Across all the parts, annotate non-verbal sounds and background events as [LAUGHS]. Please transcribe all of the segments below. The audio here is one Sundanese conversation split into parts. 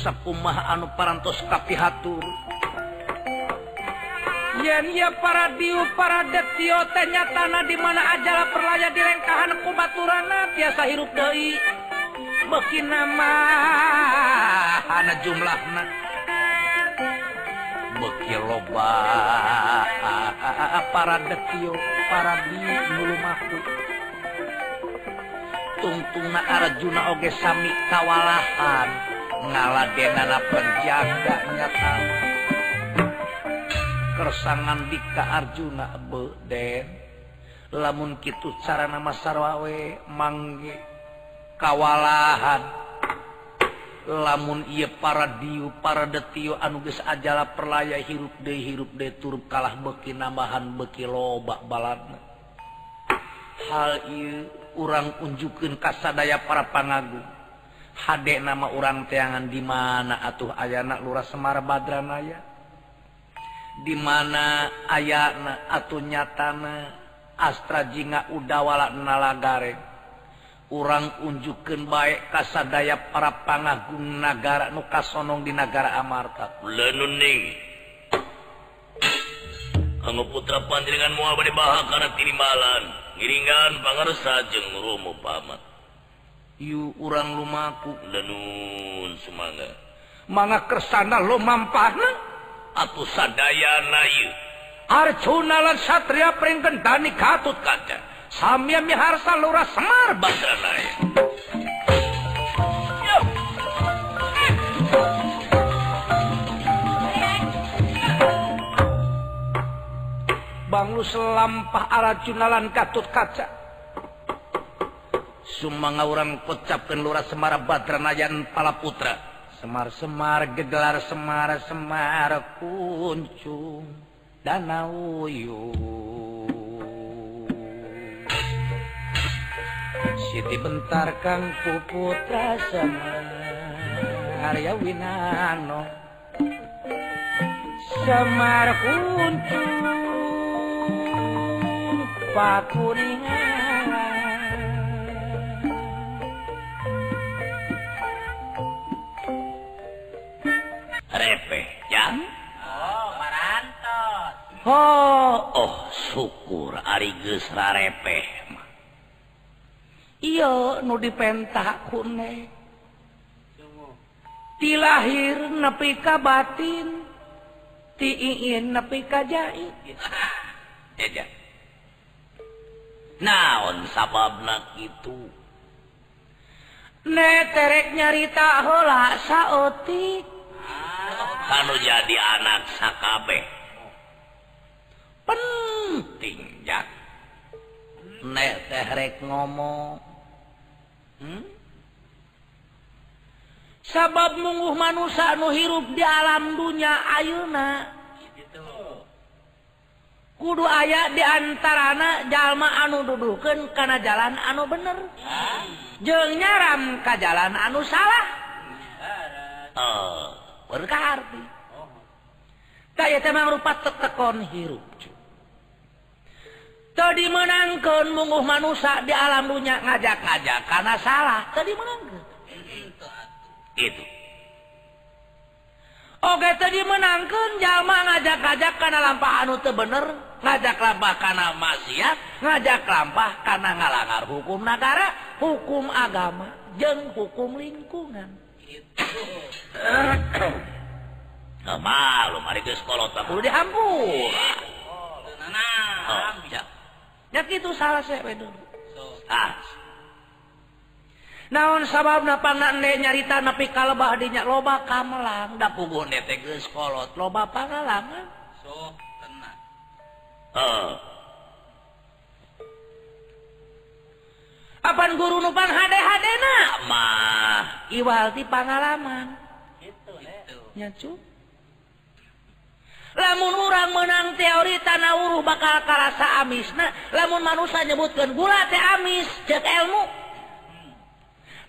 sapuma anu parantos kapihatur? Yen ia para diu para detio tanya tanah di mana ajalah perlaya direngkahan kubaturana tiasa hirup deui. Beki nama ana jumlahna. Beki loba para detio para diu mulumaku tungtungna arjuna oge sami kawalahan. ngaladenana penjaganya tahu kersangan Dika Arjuna beden lamun kitu cara nama sarwawe mangge kawalahan. Lamun ia para diu para detio anuges ajalah perlaya hirup de hirup de turub kalah beki nambahan beki lobak baladna hal ieu urang unjukeun kasadaya para pangagung. HD nama orang teangan di mana atuh ayana lurah Semar Badranaya di mana ayana atuh nyatana Astra Jinga udawala nalagare orang unjukkan baik kasadaya para pangagung nagara nu kasonong di negara Amarta. Lenuning anu putra panjenengan moal bade baha kana tinimalan ngiringan pangarsa jeung rumo pamat. Iu urang lumaku. Lenun semangat manga kesana lo mampana atau sadayana iu Arjuna lan satria peringkan dani katut kaca samya miharsa lura semar badralaya Banglu selampah Arjuna lan katut kaca Sumanga urang pecapkeun lurah Semar Badranayan Palaputra. Semar-semar gegelar Semar Semar kuncung danau Siti bentar Kang Puputra Semar ya Winano. Semar kuncung pakuringan Oh, oh syukur ari geus rarepeh mah. Iya nu dipentak kune ti lahir nepi ka batin ti iin nepi ka jait [LAUGHS] Eja. naon sababna kitu ne terek nyarita heula saeutik. Ah. Anu jadi anak sakabeh. penting ya nek teh rek ngomong hmm? sabab mungguh manusia nu hirup di alam dunia ayeuna. Kudu aya di antarana jalma anu dudukeun kana jalan anu bener. Jeung nyaram ka jalan anu salah. Uh, berkah arti oh. kaya oh. temang rupa tetekon hirup cu tadi menangkan mungguh manusia di alam dunia ngajak-ngajak karena salah. Tadi menangkan itu. Oke tadi menangkan jama ngajak-ngajak karena lampah anu teu bener ngajak lampah karena maksiat ngajak lampah karena ngalanggar hukum negara hukum agama jeng hukum lingkungan. Nah, malu mari geus kolot 40 dihampura oh, nah, oh, nah, itu salah ah. naon sabab nyarita napi kalebah dinya loba kamelang? Da pugu nete geus kolot. Loba pangalaman. So tenang. Uh. Apaan guru nu pang hade-hadena? Mah. Iwal di pangalaman. Gitu, gitu. nyacu lamun urang menang teori tanahuru bakal karasa amisna lamun manusia nyebutkan gula teh amis cek ilmu.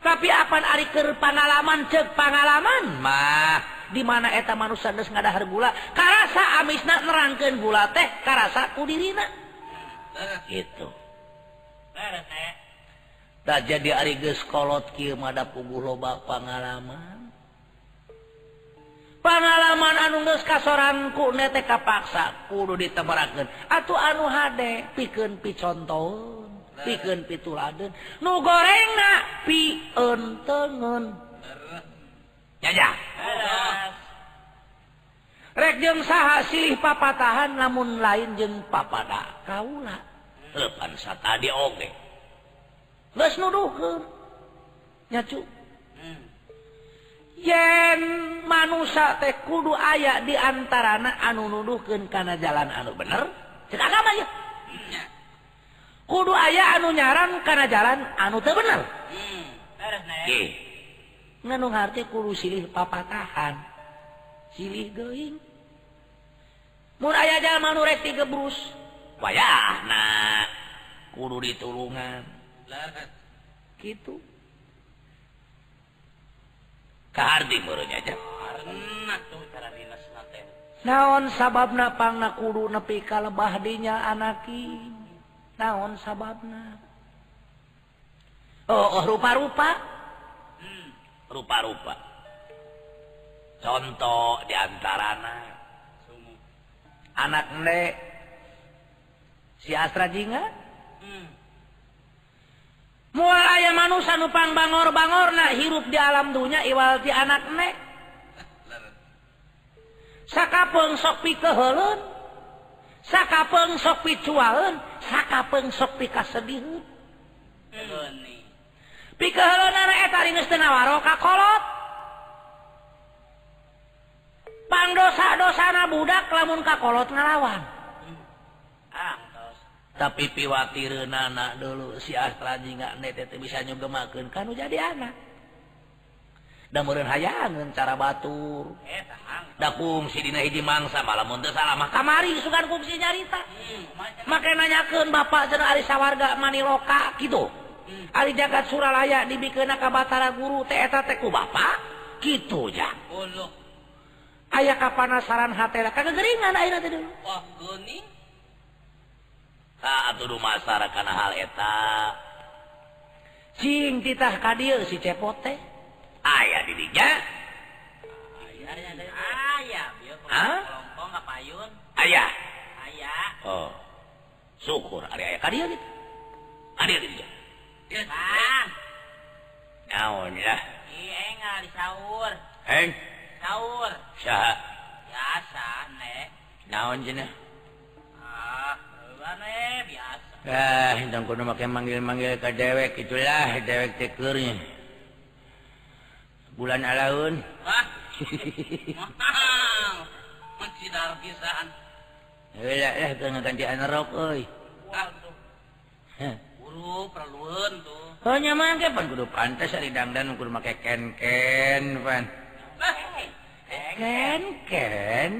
Tapi apaan ariker pangalaman cek pangalaman? Mah di mana eta manusia geus ngadahar gula? Karasa amisna nerangkeun gula teh karasa ku dirina. Gitu. Tak jadi ari geus kolot kieu mada puguh loba pangalaman. pengalaman anu nus kasoranku nete kapaksa kudu diteberakan atau anu hade pikeun picontoun pikeun pituladeun. Nu gorengna pi teungeun jajah rek jeung saha silih papatahan lamun lain jeung papada kaula. Heupan satadi oge. Geus nuduhkeun. Nyacu. yen manusia teh kudu aya diantaraana anu nuduhkeun karena jalan anu bener agama ya kudu aya anu nyaran karena jalan anu teu bener. Ngenunghati kudu silih papatahan silih geuing. Mun aya jalma nu rek digebrus wayahna kudu ditulungan. Gitu naon sabab napang nakuru nepi ka lebah dinya anaki? Naon sababna? Oh, oh rupa-rupa. Hmm, rupa-rupa. Contoh diantarana anak nek si Astra Jinga? Hmm. mual aya manusia nupang bangor bangor na hirup di alam dunia iwal ti anak nek sakapeng sok pikeheulun sakapeng sok picuaeun sakapeng sok pikasediheun pikeheuleunan eta rineus teu nawaro ka kolot. Pangdosa-dosana budak lamun ka kolot ngalawan. tapi piwatir nana dulu si astraji nggak bisa nyugemakan kan jadi anak. Dan meren hayangeun cara batur. Da fungsi dina hiji mangsa malam untuk salamah kamari sugan fungsi nyarita. Make nanyakeun nanyakan bapak jenah ari sawarga maniloka gitu hmm. ari jagat suralaya dibikena ka batara guru teh eta teh ku bapak kitu ja. Aya kapanasaran hatera kagak geringan ayeuna teh dulu. Wah geuning. Ah, atuh masyarakat karena hal eta. Sing titah kadir si cepote ayah didinya ayah ayah ayah oh. Syukur ada ayah kadir gitu. Kadir didinya naon ya? Iya nggak di sahur. Heng sahur. Sah biasa nek. Naon jenah? Ah. ah kudu make manggil-manggil ke dewek itulah dewek tekernya bulan alaun ah lah kena ganti anerok euy. Buru tuh. Oh nyaman ke pan kudu pantas ari dangdan kudu make ken-ken pan. Ken-ken.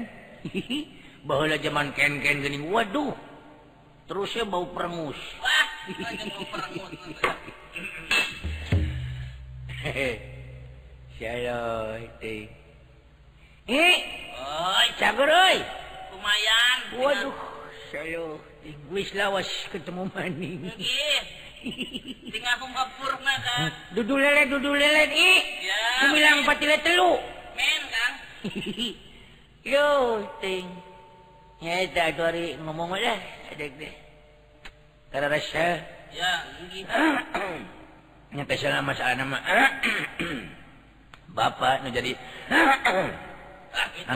[LAUGHS] Baheula zaman ken-ken geuning waduh. terusnya bau perengus. Lumayan. Waduh saya Inggris lawas ketemu maning. Tinggal kumpapur mah kan? [LAUGHS] Dudu lele dudu lele i ya, ku bilang telu. Men kan? [LAUGHS] Yo ting. Ya itu hari ngomong aja. Adek deh Bapak nu jadi.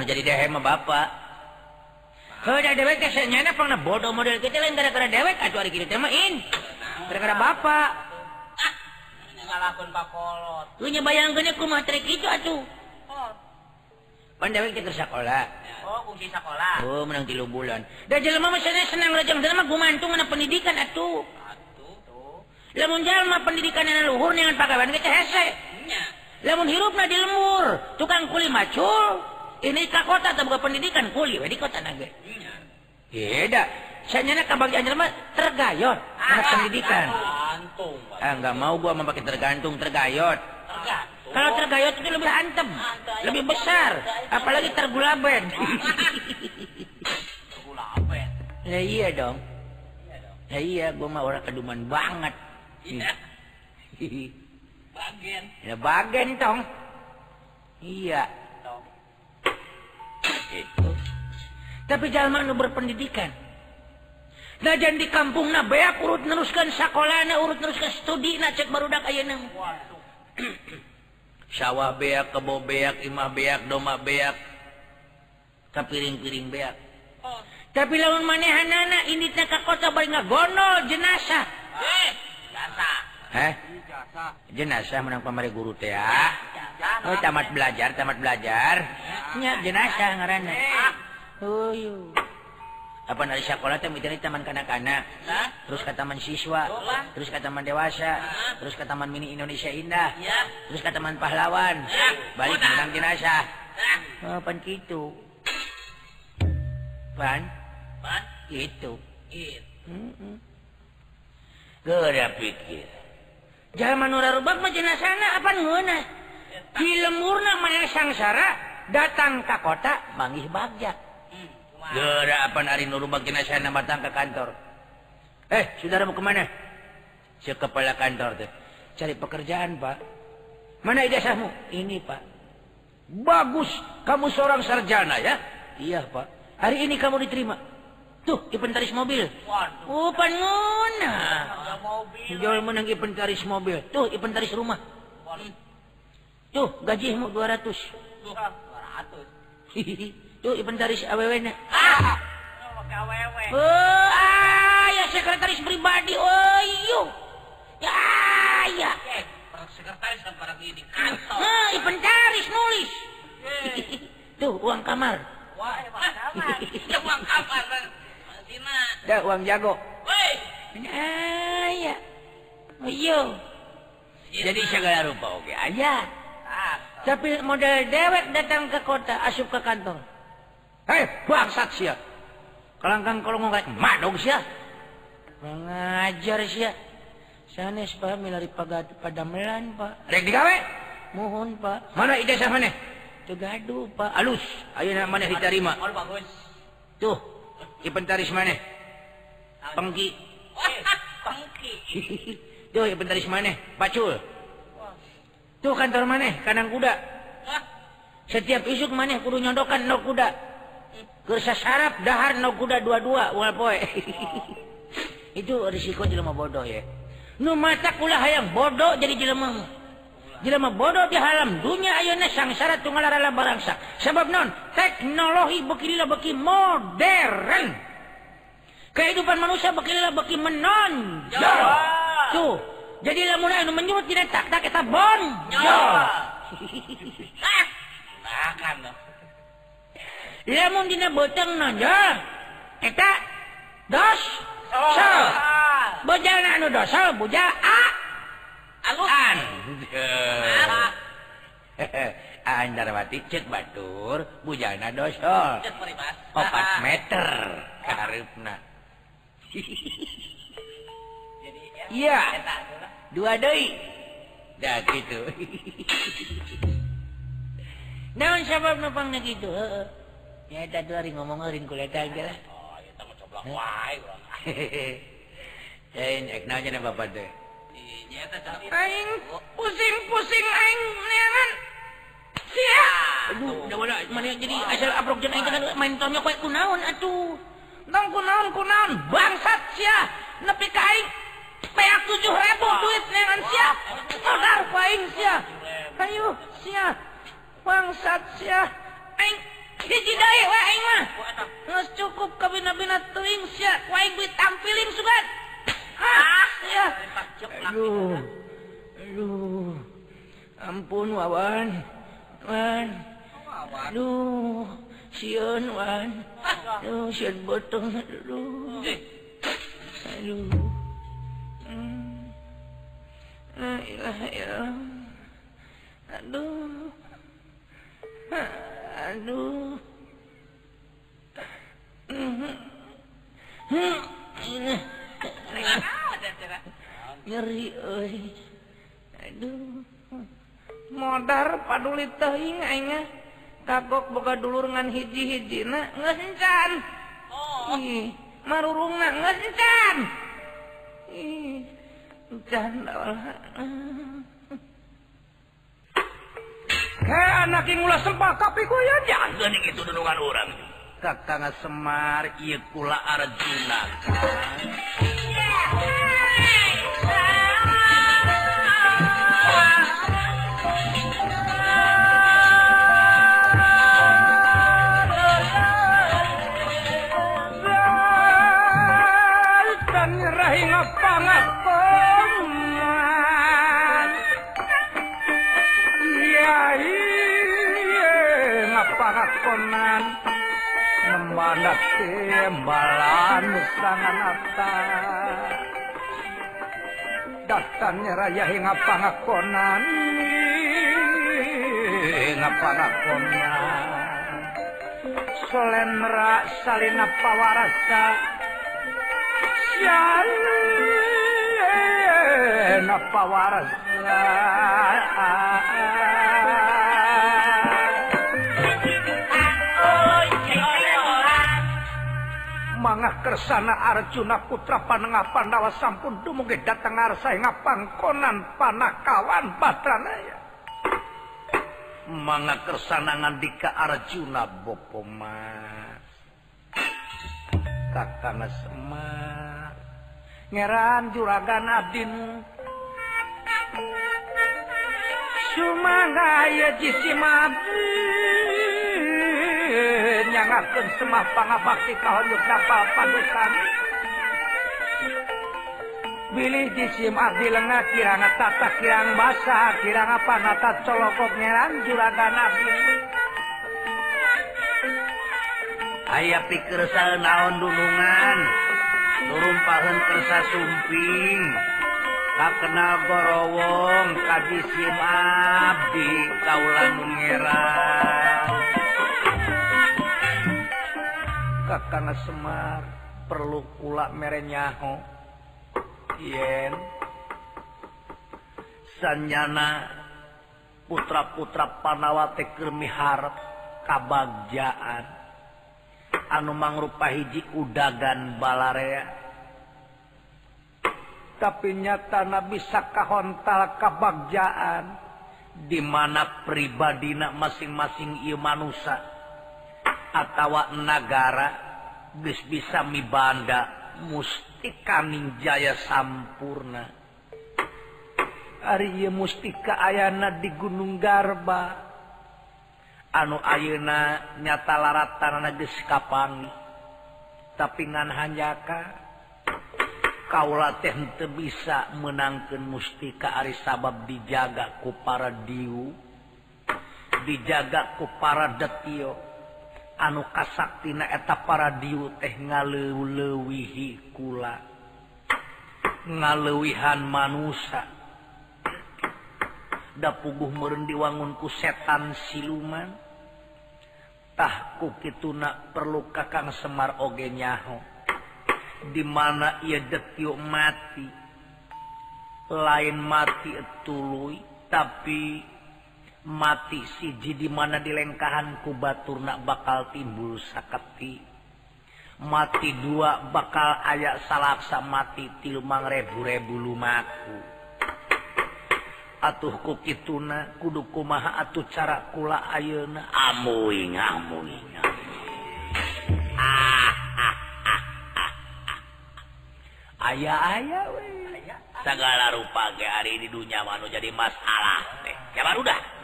Jadi de Bapak deweknya pernah bodoh model kita lain. Gara-gara dewek acuh hari kita main gara-gara bapak ah, ngalakuin pakolot lu nyebayang gini ku matrik itu atuh Pan dewek teh keur sakola. oh kunci sekolah Oh, menang tilu bulan. Da jelema mah sana senang rajang jelema gumantung mana pendidikan atuh. atuh tuh Lamun jalma pendidikan anu luhur dengan pagawean ge teh hese. nya Lamun hirupna di lembur, tukang kuli macul. Ini ka kota teh bukan pendidikan kuli we di kota nage. nya Beda. Sanyana kabagian jelema tergayot anak pendidikan. antung pak Ah, enggak mau gua memakai tergantung tergayot. tergantung Kalau tergayot itu lebih antem, lebih besar, apalagi tergulaben. [LAUGHS] gula apa ya Ya iya dong. Ya iya, gua mah orang keduman banget. iya bagian ya bagen tong. Iya. dong tapi zaman berpendidikan Najan di kampung na beak urut neruskan sekolah na urut neruskan studi na cek baru dak ayana [CLEARS THROAT] sawah beak kebo beak imah beak doma beak. Ke piring-piring beak. Oh. tapi lawan manehan anak ini teh ka kota bari gonol jenazah. Eh jenazah. Heh? jenazah. Menang pamari guru teh ya. Oh tamat belajar tamat belajar. Nya jenazah ngarana oh. apa dari sekolah teh mikirin taman kanak-kanak. Hah? terus ke taman siswa. Terus ke taman dewasa. Terus ke taman mini Indonesia Indah. Ya. terus ke taman pahlawan. Ya. balik ke jenazah. Nah. oh, pan gitu? Pan pan gitu gitu. Mm -mm. Pikir. Zaman ora rubak mah jenazahna apa ngeuna di lemurna mana sangsara datang ke kota manggih bagjak Hmm. Kumaha? Gara apa ari nurubak jenazahna datang ke kantor. Eh, saudara mau ke mana? Si kepala kantor tuh. Cari pekerjaan, Pak. Mana ijazahmu? Ini, Pak. Bagus, kamu seorang sarjana ya? Iya, Pak. Hari ini kamu diterima. Tuh, inventaris mobil. Waduh. Oh, mobil. Jual menang inventaris mobil. Tuh, inventaris rumah. Waduh. Tuh, gajimu 200. Tuh, 200. Tuh, itu Ibn Daris aww nya. Ah! Oh, ah ya sekretaris pribadi. Oh iyo ya ya sekretaris kan para di kantor. Ah Ibn Daris nulis. Eh. Tuh uang kamar. Wah uang kamar ya uang kamar Dina dah uang jago. Woi. Ah ya oh, iyo jadi segala rupa oke okay. aja ah, tapi model dewek datang ke kota asup ke kantor. Hei, bangsat sia. Kalangkang kalau ngomong madog sia. Mengajar sia. Sanes pak milari pagad padamelan pak. Rek digawe. Mohon pak. Mana ijazah mana? Tegadu pak. Alus. Ayo nak mana diterima. oh, bagus. Tuh. Inventaris mana? Pengki. Wah, pengki. [LAUGHS] Tuh inventaris mana? Pacul. Tuh kantor mana? Kanang kuda. Setiap isuk maneh kudu nyodokan no kuda. Sarap dahar no kuda dua-dua. [LAUGHS] Itu risiko jelema bodoh ya. Nu mata kulah hayang bodoh jadi jelema. Jelema bodoh di halam dunia ayeuna sangsara tunggal rala barangsa. Sebab non teknologi beki lila beki modern. Kehidupan manusia beki lila beki menonjol. Tuh. Jadi lamun anu menyebut tidak tak tak eta bonjol. [LAUGHS] Makan loh. mudina boteng nonjol. Eta dos. Bojana anu dosol buja a. Aluan Andarwati cek batur bujana dosol. Opat meter karupna iya. dua doi. Dah gitu. [LAUGHS] Naon sabab nopang gitu? Heeh. Ya tuh hari ngomong eureun kula eta aja lah. Oh, itu mah coba wae urang. Lain ek naon cenah bapak teh. Iya, eta coba. Aing pusing-pusing aing neangan. Sia. Aduh, udah wala mana jadi asal abrok jeung aing teh kan main tonyok we kunaon atuh. Tong kunaon kunaon bangsat sia. Nepi ka aing peak 7000 duit neangan sia. Modar ku aing sia. Ayo sia. Bangsat sia. Aing hiji deui aing mah. Oh, eta. Nges cukup kabina-bina teuing sia. Ku aing beli tampiling sugan. Ah, sia. Aduh. Aduh. Ampun, Wawan. Wan. Aduh. sieun Wan. Aduh, sieun botong. Aduh. Eh, Aduh. Hmm. La ilaha illallah. Aduh. aduh nyeri aduh. Modar paduli teuing aing mah. kagok boga dulur ngan hiji-hiji na ngesencan oh. Ih, marurung na ngesencan ih, canda anaklah sempa orang. Kakang Semar Iula Arjuna. timbalan tangan datangnya raya hingga pangakonan. Hingga pangakonan. Solemra salina pawarasa. Salina pawarasa. mangah kersana Arjuna putra panengah Pandawa sampun dumugi datang arsa arsaenga pangkonan panakawan batranaya. Mangah kersana ngandika Arjuna bopo mas. Kakana semar. Ngeran juragan abdi Sumangga ya jisimadi. ngaken semah pangabakti kahonjuk dapa padukan Bilih disim abdi lengah kirang tata kirang basah kirang apa nata colokok nyerang juragan abdi Ayah pikir saya naon dunungan turun pahen kersa sumping. Tak kenal gorowong kajisim abdi kaulan ngerang kakang Semar perlu pula merenyaho yen sanyana putra-putra Panawate Kermiharp kabagjaan. Anu mangrupa hiji udagan balarea. Tapi nyata Nabi sakahontal kabagjaan. Di mana pribadina masing-masing ieu manusia atawa negara bis bisa mibanda mustikaning Jaya sampurna. Ari mustika Ayna di Gunung Garba. Anu Ayeuna nyata laratan kapangi. Tapi ngan hanjaka kaula teh bisa menangkan mustika Ari sabab dijaga ku para diu dijaga ku para detio. anu kasaktina eta para diu teh ngaleulewihi kula. Ngalewihan manusia da puguh meureun diwangun ku setan siluman. Tahku kituna perlu kakang semar oge nyaho. Di mana ia detio mati. Lain mati tuluy tapi mati siji di mana dilengkahanku Baturnak bakal timbul sakti mati dua bakal aya salaksa mati tilmang rebu-rebu lumaku. Atuh ku kituna kudu kumaha atuh cara kula ayeuna. Amuing amuing ah, ah, ah, ah, ah. ayah-aya segala rupa ge hari di dunia manu jadi masalah teh. Ya baru dah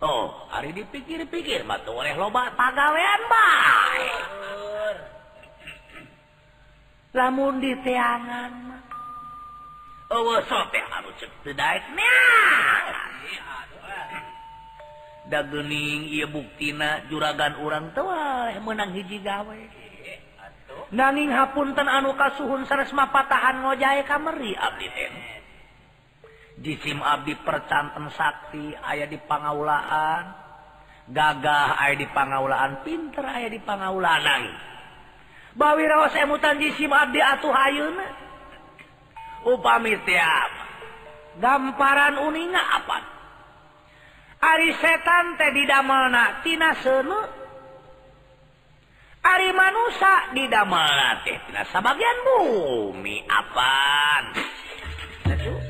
Oh. Hari dipikir-pikir batu oleh loba pagawean baik lamun di teangan oh sope harus sedaiknya eh. dagening ia buktina juragan orang tua yang menang hiji gawe. Nanging hapunten anu kasuhun saresma patahan ngojae kamari abdi teh. disim Abdi percanten Sakti ayah di pangaulaan. Gagah aya di pangaulaan. Pinter aya di pangaulaan lain Bawirawa emutan disim Abdi atuh hayuna upami tiap. Gamparan uninga apa Ari setan teh didamelna tina seunu? Ari manusia didamelna teh tina sabagian bumi apa Aduh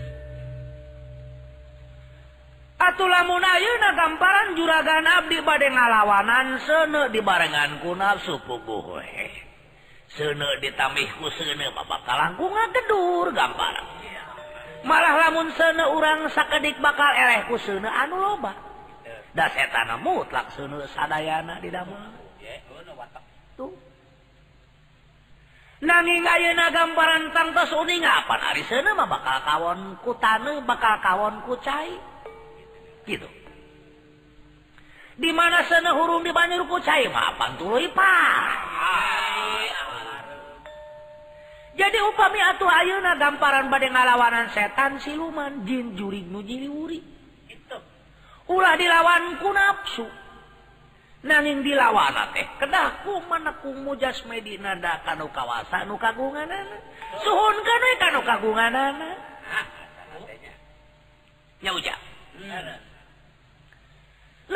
Atlah munauna gamparan juragan Abdi bad ngalawanan sene dibarenngan kunaf supugu sene ditamihku sene bakal langkungan gedur gamparan. Malah lamun sene urang sakedik bakal elehku sene anu loba. Da setan mutlak sene sadayana di dalam tuh. Nanging ayeuna gamparan tangtos uning apa ari sene mah bakal kawon kutane bakal kawon ku cai? gitu. Di mana sana hurung di Banir Kucai mah pantuluy jadi upami atuh ayeuna gamparan bade ngalawanan setan siluman jin jurig nu jiliwuri. Ulah dilawan ku nafsu nanging dilawan teh kedah ku maneku mujas medina da kanu kawasa nu kagunganana. Suhun kana kanu kagunganana. Ya ujak hmm.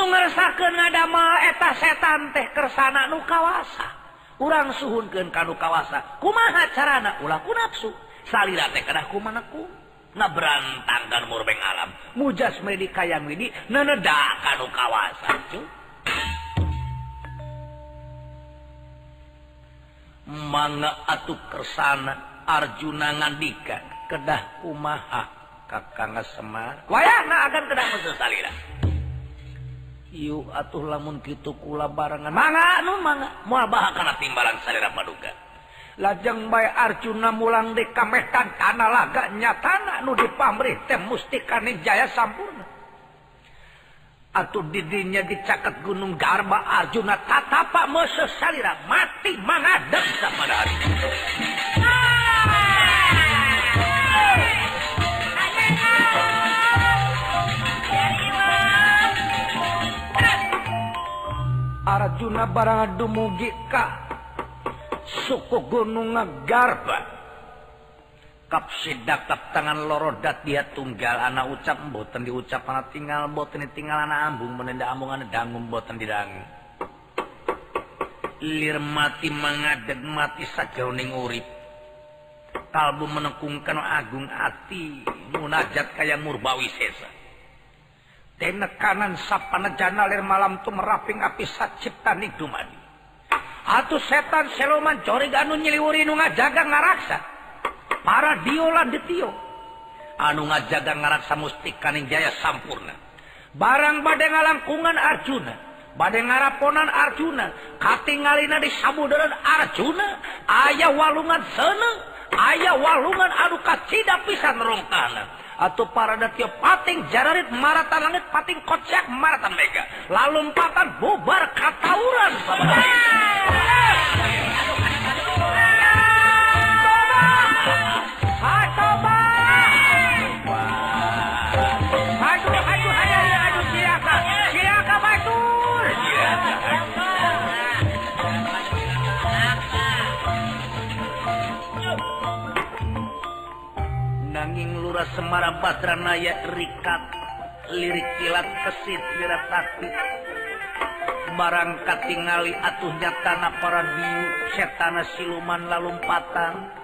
ngersakendaeta setan teh kersana nu kawasa. Kurang suhun ke kanu kawasa. Kumaha carana? Ulaku nafsu. Salira teh keku manaku na berantangkan murbeng alam. Mujas medi kayang widi neneda kanu kawasa cu. Manga atuh kersana Arjuna ngandika kedah kumaha kakang Semar. Wayahna akan kedah mesel salira. yuk atuh lamun gitu kula barangan manga nu manga muabah kana timbalan salira paduka lajeng bae arjuna mulang dikamehkan kana laga nyatana nu dipamrih teh mustika jaya sampurna. Atuh didinya dicaket gunung garba arjuna tatapa mese salira mati mangadeg sapada hari Arjuna barang dumugi ka suku gunung ngagarba kap sidak tap tangan lorodat dia tunggal. Anak ucap boten diucap anak tinggal boten ditinggal anak ambung menenda ambungan dangung boten didang lir mati mangadeg mati sajroning urip. Kalbu menekungkan agung ati munajat kaya murbawi sesa. kanan sapanalir malam tuh meraping api cipta Niman atuh setan seloman cori anu nyiliwuri nu ngajaga ngaraksa. Para diola detio anu ngajaga ngaraksa mustikaning jaya sampurna. Barang badai ngalangkungan Arjuna. Badai ngaraponan Arjuna. Katingalina di samudaran Arjuna. Ayah walungan seneng. Ayah walungan anu kacida pisan rongkana. Atau para datio pating jararit maratan langit pating kocak maratan mega lalu empatan bubar katauran Semara Batranaya Rikat lirik kilat kesit diretati barang katingali atuhnya tanah para diu setana siluman lalumpatan.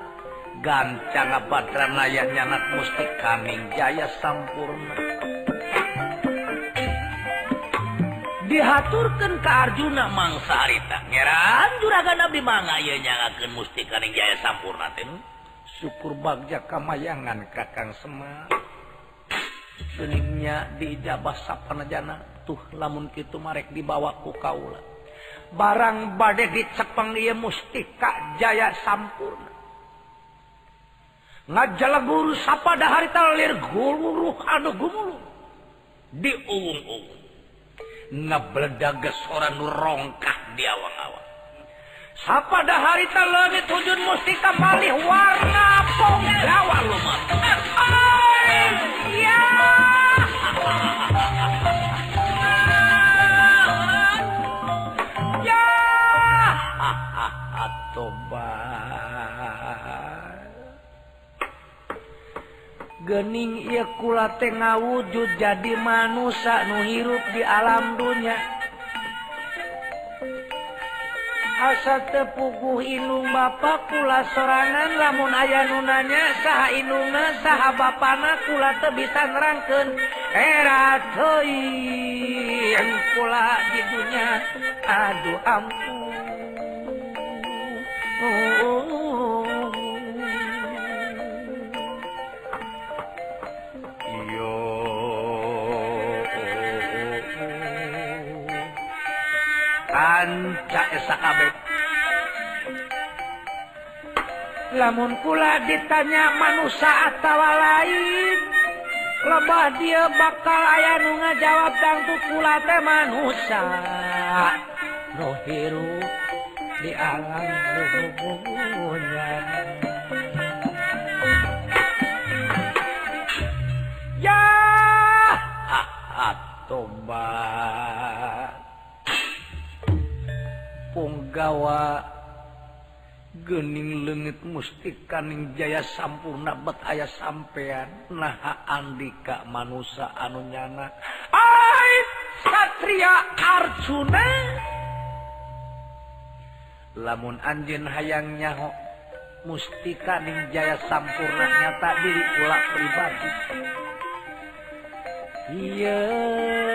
Gancang Batranaya nyanat musti kaning jaya sampurna. Dihaturkan ke Arjuna mangsa harita ngeran juragan abdi mangga ieu nyangakeun musti kaning jaya sampurna teh. syukur bagja kamayangan kakang Sema. Seningnya dijabah sapanajana tuh lamun kitu marek dibawa ku kaula. Barang badai dicepeng ieu mustika jaya sampurna. Ngajala guru sapada harita talir guluruh anu gumulung diuung-uung ngebledages orang nu rongkah di awang-awang. Pada hari lebih tujun mustika malih warna pong Jawa lumat ya. Ya. Gening ia kulate ngawujud jadi manusia nu hirup di alam dunia asa tepuguh Inung Bapak kula sorangan lamun aya nunanya saha inunga saha bapana kula teu bisa nerangkeun era teuing kula di dunya aduh ampun. Caesakabek lamun kula ditanya manusia tawa lain lebah dia bakal aya nu ngajawab tangtu pula teh manusia. Nu di alam luhurnya ya atuh gawa. Gening legit mustikaning Jaya sampurna bet ayah sampeyan nah Andika manusia anunyana ai Satria Arjuna. Lamun anjin hayang nyaho mustikaning Jaya sampurna nyata diri ulah pribadi. Iya. yeah.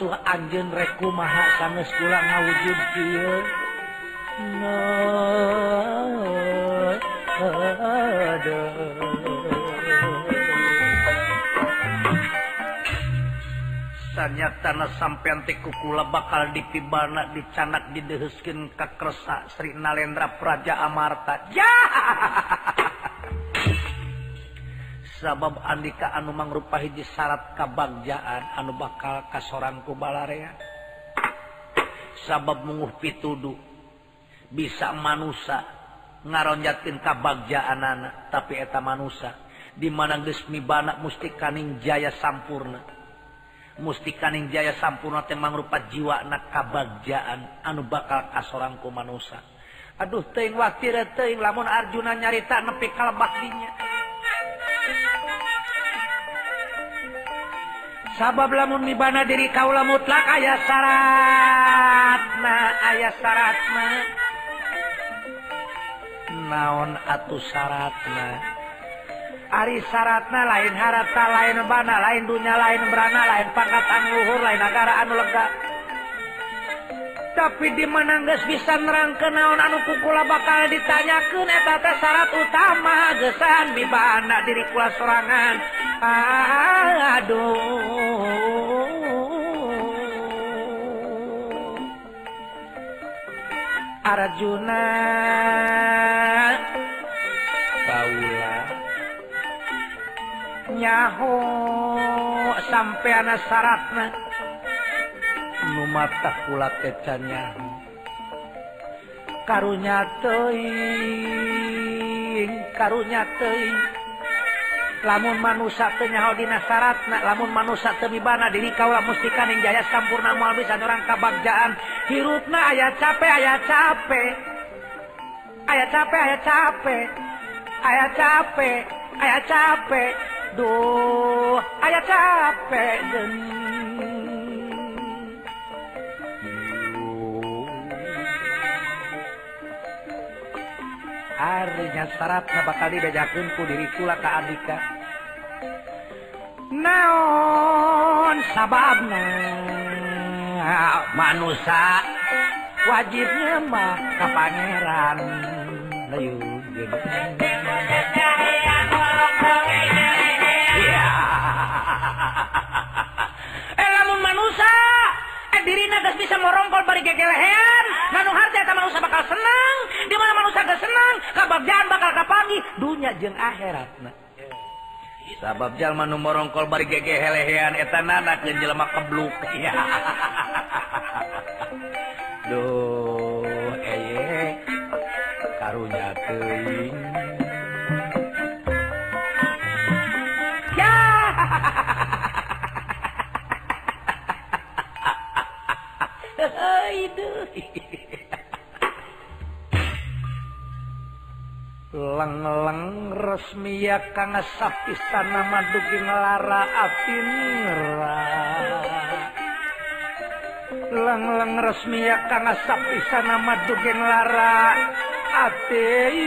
atuh anjen reku maha sanes kula ngawujud kieu no nyatana sampean ti kukula bakal dipibana dicanak didehuskeun ka kresa Sri Nalendra Praja Amarta. Jahat! sabab Andika anu mangrupa hiji syarat kabagjaan anu bakal kasoran ku balarea sabab menguh pituduh bisa manusia ngaronjatin kabagjaan anak tapi eta manusia dimana gesmi banak mustikaning jaya sampurna. Mustikaning jaya sampurna temang rupa jiwa anak kabagjaan anu bakal kasoran ku manusia aduh teing waktu teing lamun Arjuna nyarita nepi kalbaktinya sabab lamun mibana diri kaula mutlak ayah syaratna ayah syaratna naon atuh syaratna Ari syaratna lain harta lain bana lain dunya lain berana lain pangkat anu luhur lain negara anu lega. Tapi di mana geus bisa nerangkeun naon anu kukula bakal ditanyakeun eta teh syarat utama geusan mibana diri kula sorangan. Ah, aduh. Arjuna. Paula. Nyaho sampai anak syaratna. Nu mata pula tecanya karunya teuing karunya teuing. lamun manusatnyadina syarat lamun manusia temibana diri kaulah mustikan yang jaya sampurna bisa orang kabagjaan. Hirupna ayat capek ayat capek ayat capek ayat capek ayat capek ayat capek duh ayat capek geni Arnya syaratnya bakal didajakunku dirikula ke Abdika naon sababna manusia wajibnya mah ke pangeran? Layu ya eh lamun manusia eh dirina nagas bisa merongkol bari gegelehean kanu harta manusia bakal senang di mana manusia geus senang kabagjaan bakal kapangi dunya jeng akhirat nah sabab jalma nu morongkol bari gege helehean eta nana kejelma kebluk. ya [LAUGHS] resmiya sah istana maduki ngelara ati leng leng resmi ya kang sah istana maduki ngelara atinra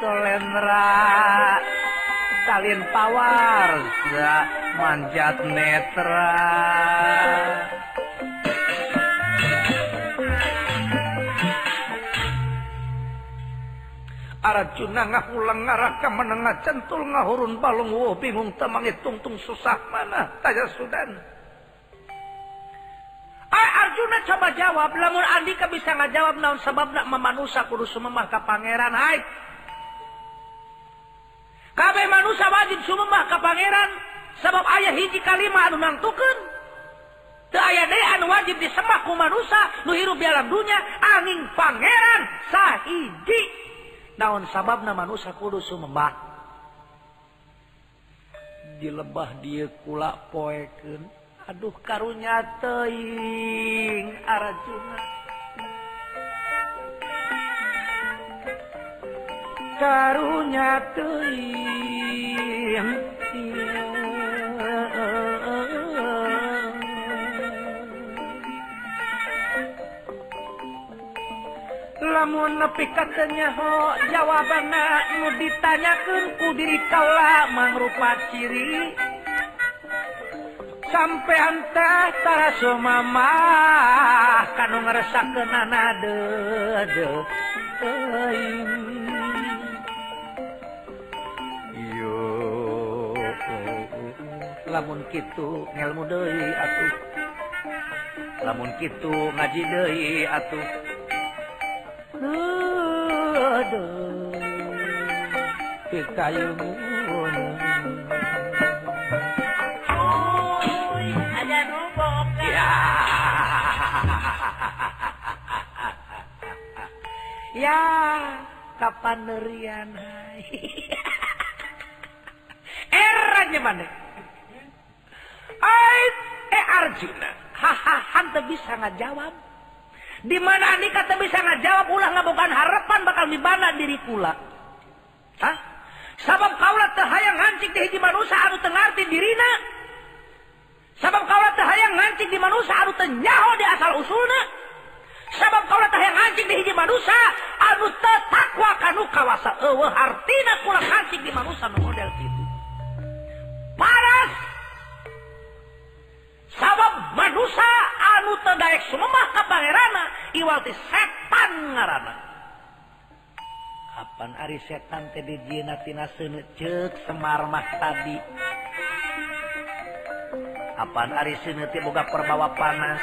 tolenra salin pawarza manjat netra Arjuna ngahulang ngaraka menengah centul ngahurun balung wo bingung temangi tungtung susah mana? Tanya sudan. Ay Arjuna coba jawab. Lamun Andika bisa ngajawab naon sebab nak memanusa kudu sumemah ka pangeran hai. Kabeh manusia wajib sumemah ka pangeran sebab ayah hiji kalimat anu nangtukeun. Anu wajib disembah ku manusia nu hirup di alam dunia angin pangeran daun sabab nama manusia kudu sumembah. Dilebah dia kula poeken aduh karunya teing arajuna. Karunya teing lamun nepi katenyaho jawaban nu ditanyakan ku diri kaula mangrupa ciri. Sampai antah tara sumama kanu ngerasa kenana de yo. Lamun kitu ngelmu deui atuh. Lamun kitu ngaji deui atuh. kayu ya. Kapan nerian eranya mana? Eh, Arjuna. Hahaha bisa ngajawab. di mana Andi kata bisa ngajawab ulah ngabogaan harapan bakal dibana diri kula. Hah? Sabab kaula teu hayang ngancik di hiji manusia anu teu ngarti dirina. Sabab kaula teu hayang ngancik di manusia anu teu nyaho di asal usulna. Sabab kaula teu hayang ngancik di hiji manusia anu teu takwa kanu kawasa eueuh hartina kula ngancik di manusia anu model kitu. Paras sabab manusia anu terdaek sumemah ka pangerana iwati setan ngarana. Kapan ari setan teh dijieuna tina seuneu ceuk semar mah tadi? Kapan ari seuneu teh boga perbawa panas?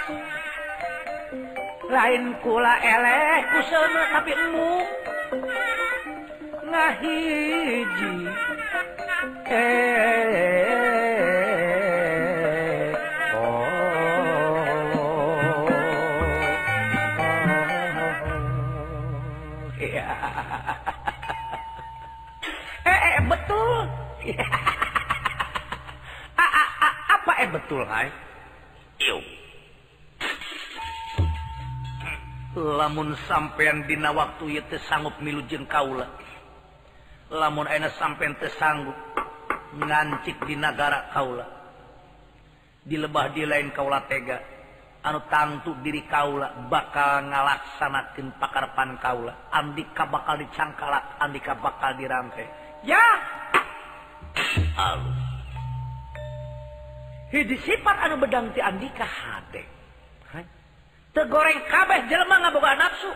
Lain kula eleh ku seuneu tapi emu. Ngahiji eh betul hai lamun sampeyan dina waktu itu sanggup milu jeung kaula. Lamun enak sampeyan tersanggup ngancik di negara kaula. Di lebah di lain kaula tega anu tangtu diri kaula bakal ngalaksanakeun pakarpan kaula. Andika bakal dicangkalak andika bakal dirantai ya! Alus. Hiji sifat anu bedang ti Andika hate. Tegoreng kabeh jelema ngaboga nafsu.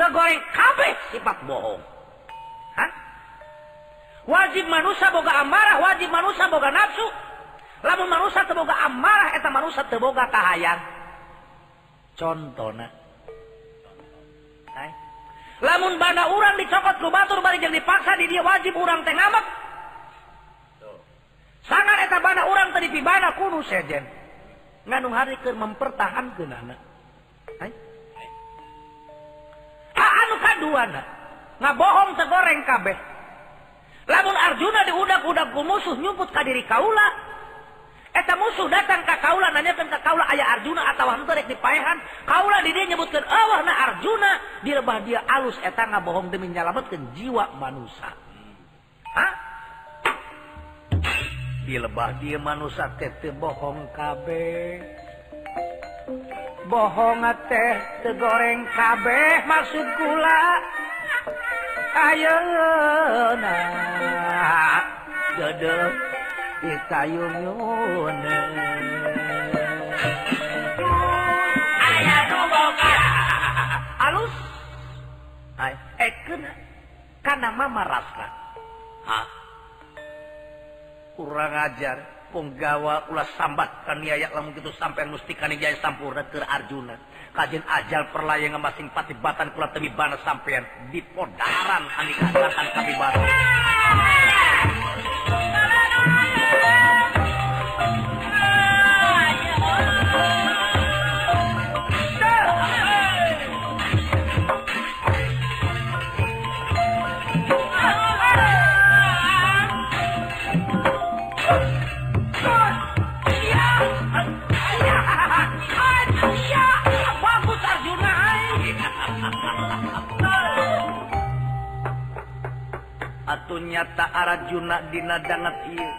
Tegoreng kabeh sifat bohong. Hah? Wajib manusia boga amarah, wajib manusia boga nafsu. Lamun manusia teboga amarah, eta manusia teboga kahayang. Contohnya. Lamun banda urang dicokot ku batur bari jeung dipaksa di dia wajib urang teh ngamak sangat etabana urang tadi pibana kudu sejen nganung hari ke mempertahan ke nana anu kaduana? Ngabohong tegoreng kabeh. Lamun Arjuna diudak-udak ku musuh nyumput ka diri kaula eta musuh datang ka kaula nanyakeun ka kaula aya Arjuna atawa henteu rek dipaehan kaula di dieu nyebutkeun Allah na Arjuna. Dilebah dia alus eta ngabohong demi nyalametkeun jiwa manusia Hah? di lebah dia manusia tete bohong kabeh. Bohong teh te goreng kabeh maksud gula. Ayo nah dedep di kayung halus Hai, eh, kena, mama rasa. Hah? Kurang ajar. Penggawa ulah sambat kan niaya lamun gitu sampai mustikani jaya sampurna ke Arjuna. Kajian ajal perlayang masing patibatan kula temibana sampean. Di podaran ani kadakan kabibara nyata dina danget ieu.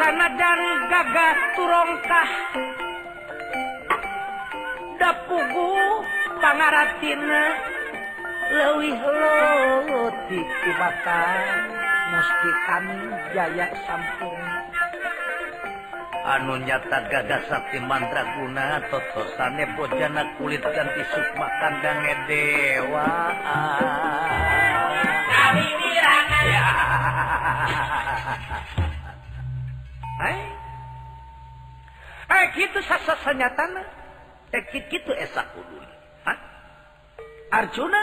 Sanadan gagah turongkah. Dapugu pangaratina lewih leutik ku bakal musti kami jaya sampung anu nyata gagah sakti mandraguna totosane bojana kulit ganti sukma kandange dewa. [LAUGHS] Eh, gitu sasasanya tanah tekit eh, gitu esak kudu Arjuna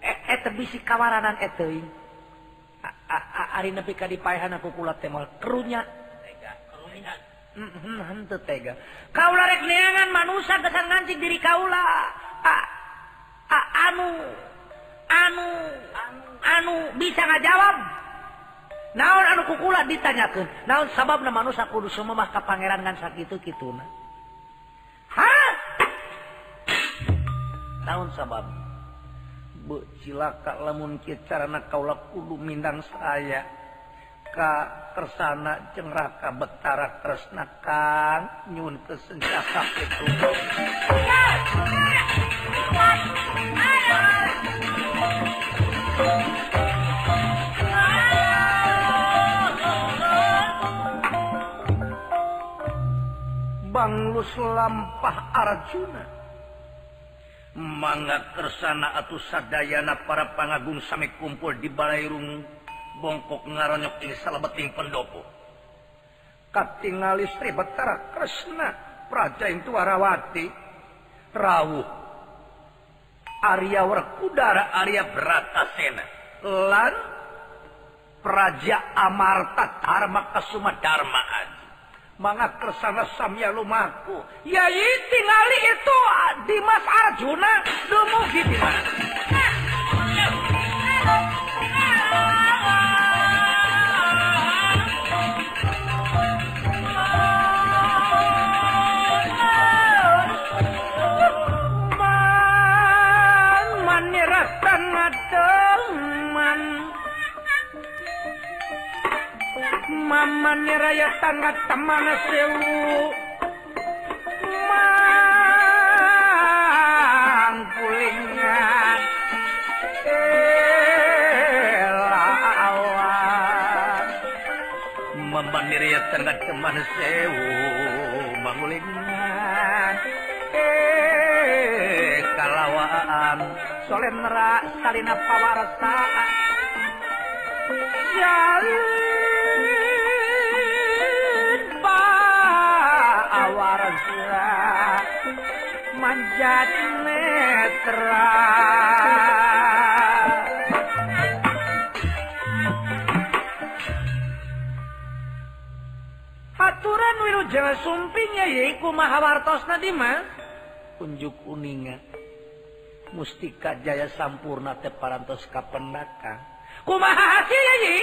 eh, eta bisi kawaranan eta ari nepi ka dipaehan aku kula teh moal kerunya. Tega kerunya. Mm-hmm, henteu tega. Kaula rek neangan manusia geus ngancik diri kaula. Anu anu anu bisa nggak jawab naon anu kukula ditanyakan naon sabab na manusia kudu semua mah ke pangeran ngan sakitu kituna. hah naon sabab? Bu cilaka lamun carana kaula kudu mindang saya. Ka kersana cengraka betara kresna kang nyun kesenjata itu lampah Arjuna. Manga kersana atau sadana para pangagung sami kumpul di Balairung bongkok ngaronyok ing salabeting pendopo. Katingali Sri Betara Kresna Praja itu Warawati Rawuh. Arya Werkudara Arya Bratasena lan Praja Amarta Dharma Kasuma Dharma aja. Mangga kersana samya lumaku. Yai tingali itu ah, Dimas Arjuna. Dumugi di mana Man maniratan ngademan. mama niraya tangga teman sewu. Mangkulingan elawan. Mama niraya tangga teman sewu. Mangkulingan kalawan soleh nerak salina pawarsa. Yeah. warga manjat netra aturan Wilujeng sumpingnya yaiku mahawartosna di mah unjuk uninga. Mustika jaya sampurna teh parantos kapendaka kumaha hasilnya yi?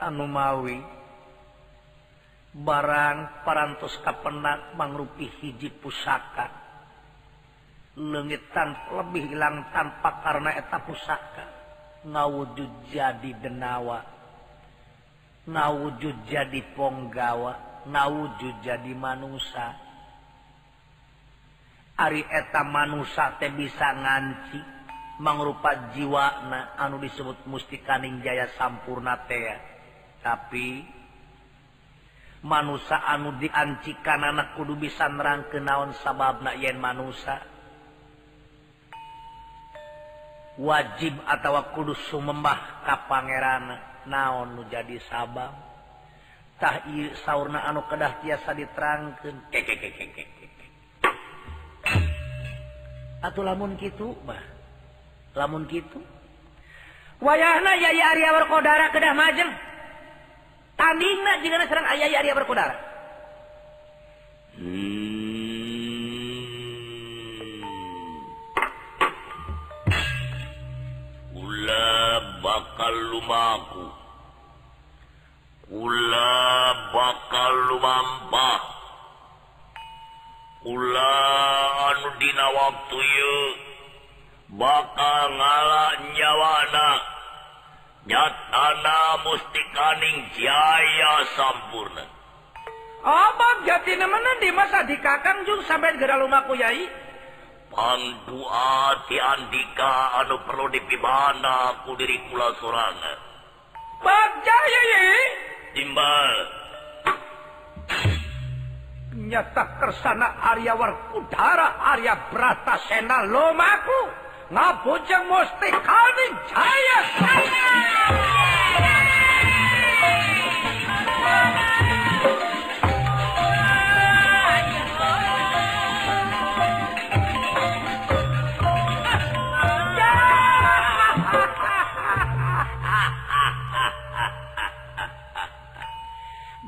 Anu mawi. barang parantos kapenak mangrupi hiji pusaka. Lengitan lebih hilang tanpa karena eta pusaka. Ngawujud jadi denawa. Ngawujud jadi ponggawa. Ngawujud jadi manusia Ari eta manusia teh bisa nganci. Mangrupa jiwa na anu disebut mustikaning jaya sampurna teh tapi manusia anu diancikan anak kudu bisa nerang ke naon sabab na yen manusia. Wajib atau kudu sumembah ka pangeran naon nu jadi sabab. Tah ieu saurna anu kedah tiasa diterangkeun. Atuh lamun kitu bah lamun kitu. Wayahna yaya Arya warkodara kedah majeng. tanding juga serang ayah Arya berkudara. Hmm. Ula bakal lumaku. Ula bakal lumampah Ula anu dina waktu bakal ngalah nyawana Jatana mustikaning Jaya sampurna. Abang jati namanya di masa dikakang jung sampai gara lumaku yai. Pandua ti andika anu perlu dipibana ku diri kula sorana. Bajaya yai. Timbal. Nyata kersana Arya Warkudara Arya Brata Sena lomaku. Na budem možný kalvin čaje.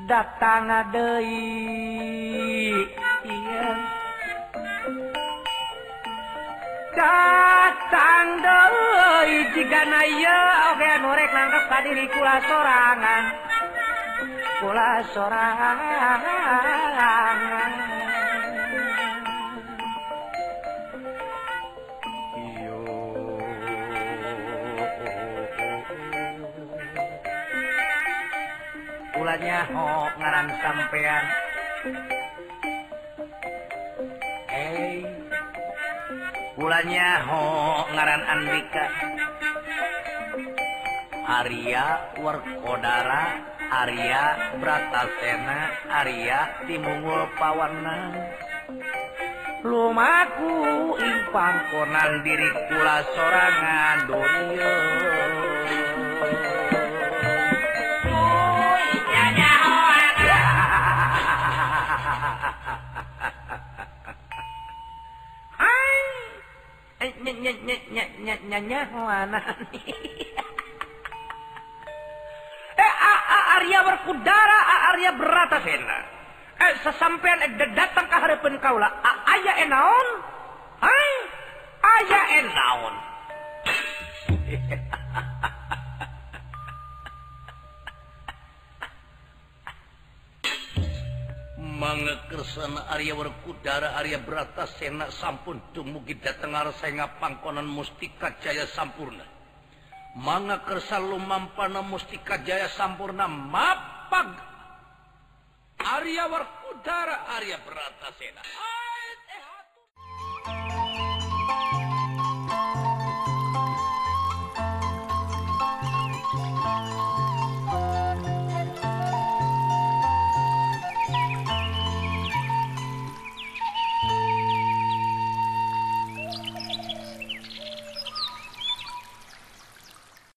Datang deui datang deui jigana ieu oge norek rek nangkep ka diri kula sorangan. Kula sorangan. Ulanya ho ngaran sampean. pulanyaho ngaran Andika Arya warkodara Arya Bratasena Arya Timungul Pawanang Lumaku impang konan diri kula sorangan dunia. Arya berkudara Arya beratas eh, sesampaian datang ke harapan kaulah ayah enaon ayah enaon [LAUGHS] Laksana Arya Werkudara Arya Brata Sena sampun dumugi dateng Arsenga pangkonan Mustika Jaya Sampurna. Manga kersa lumampana Mustika Jaya Sampurna mapag Arya Werkudara Arya Brata Sena.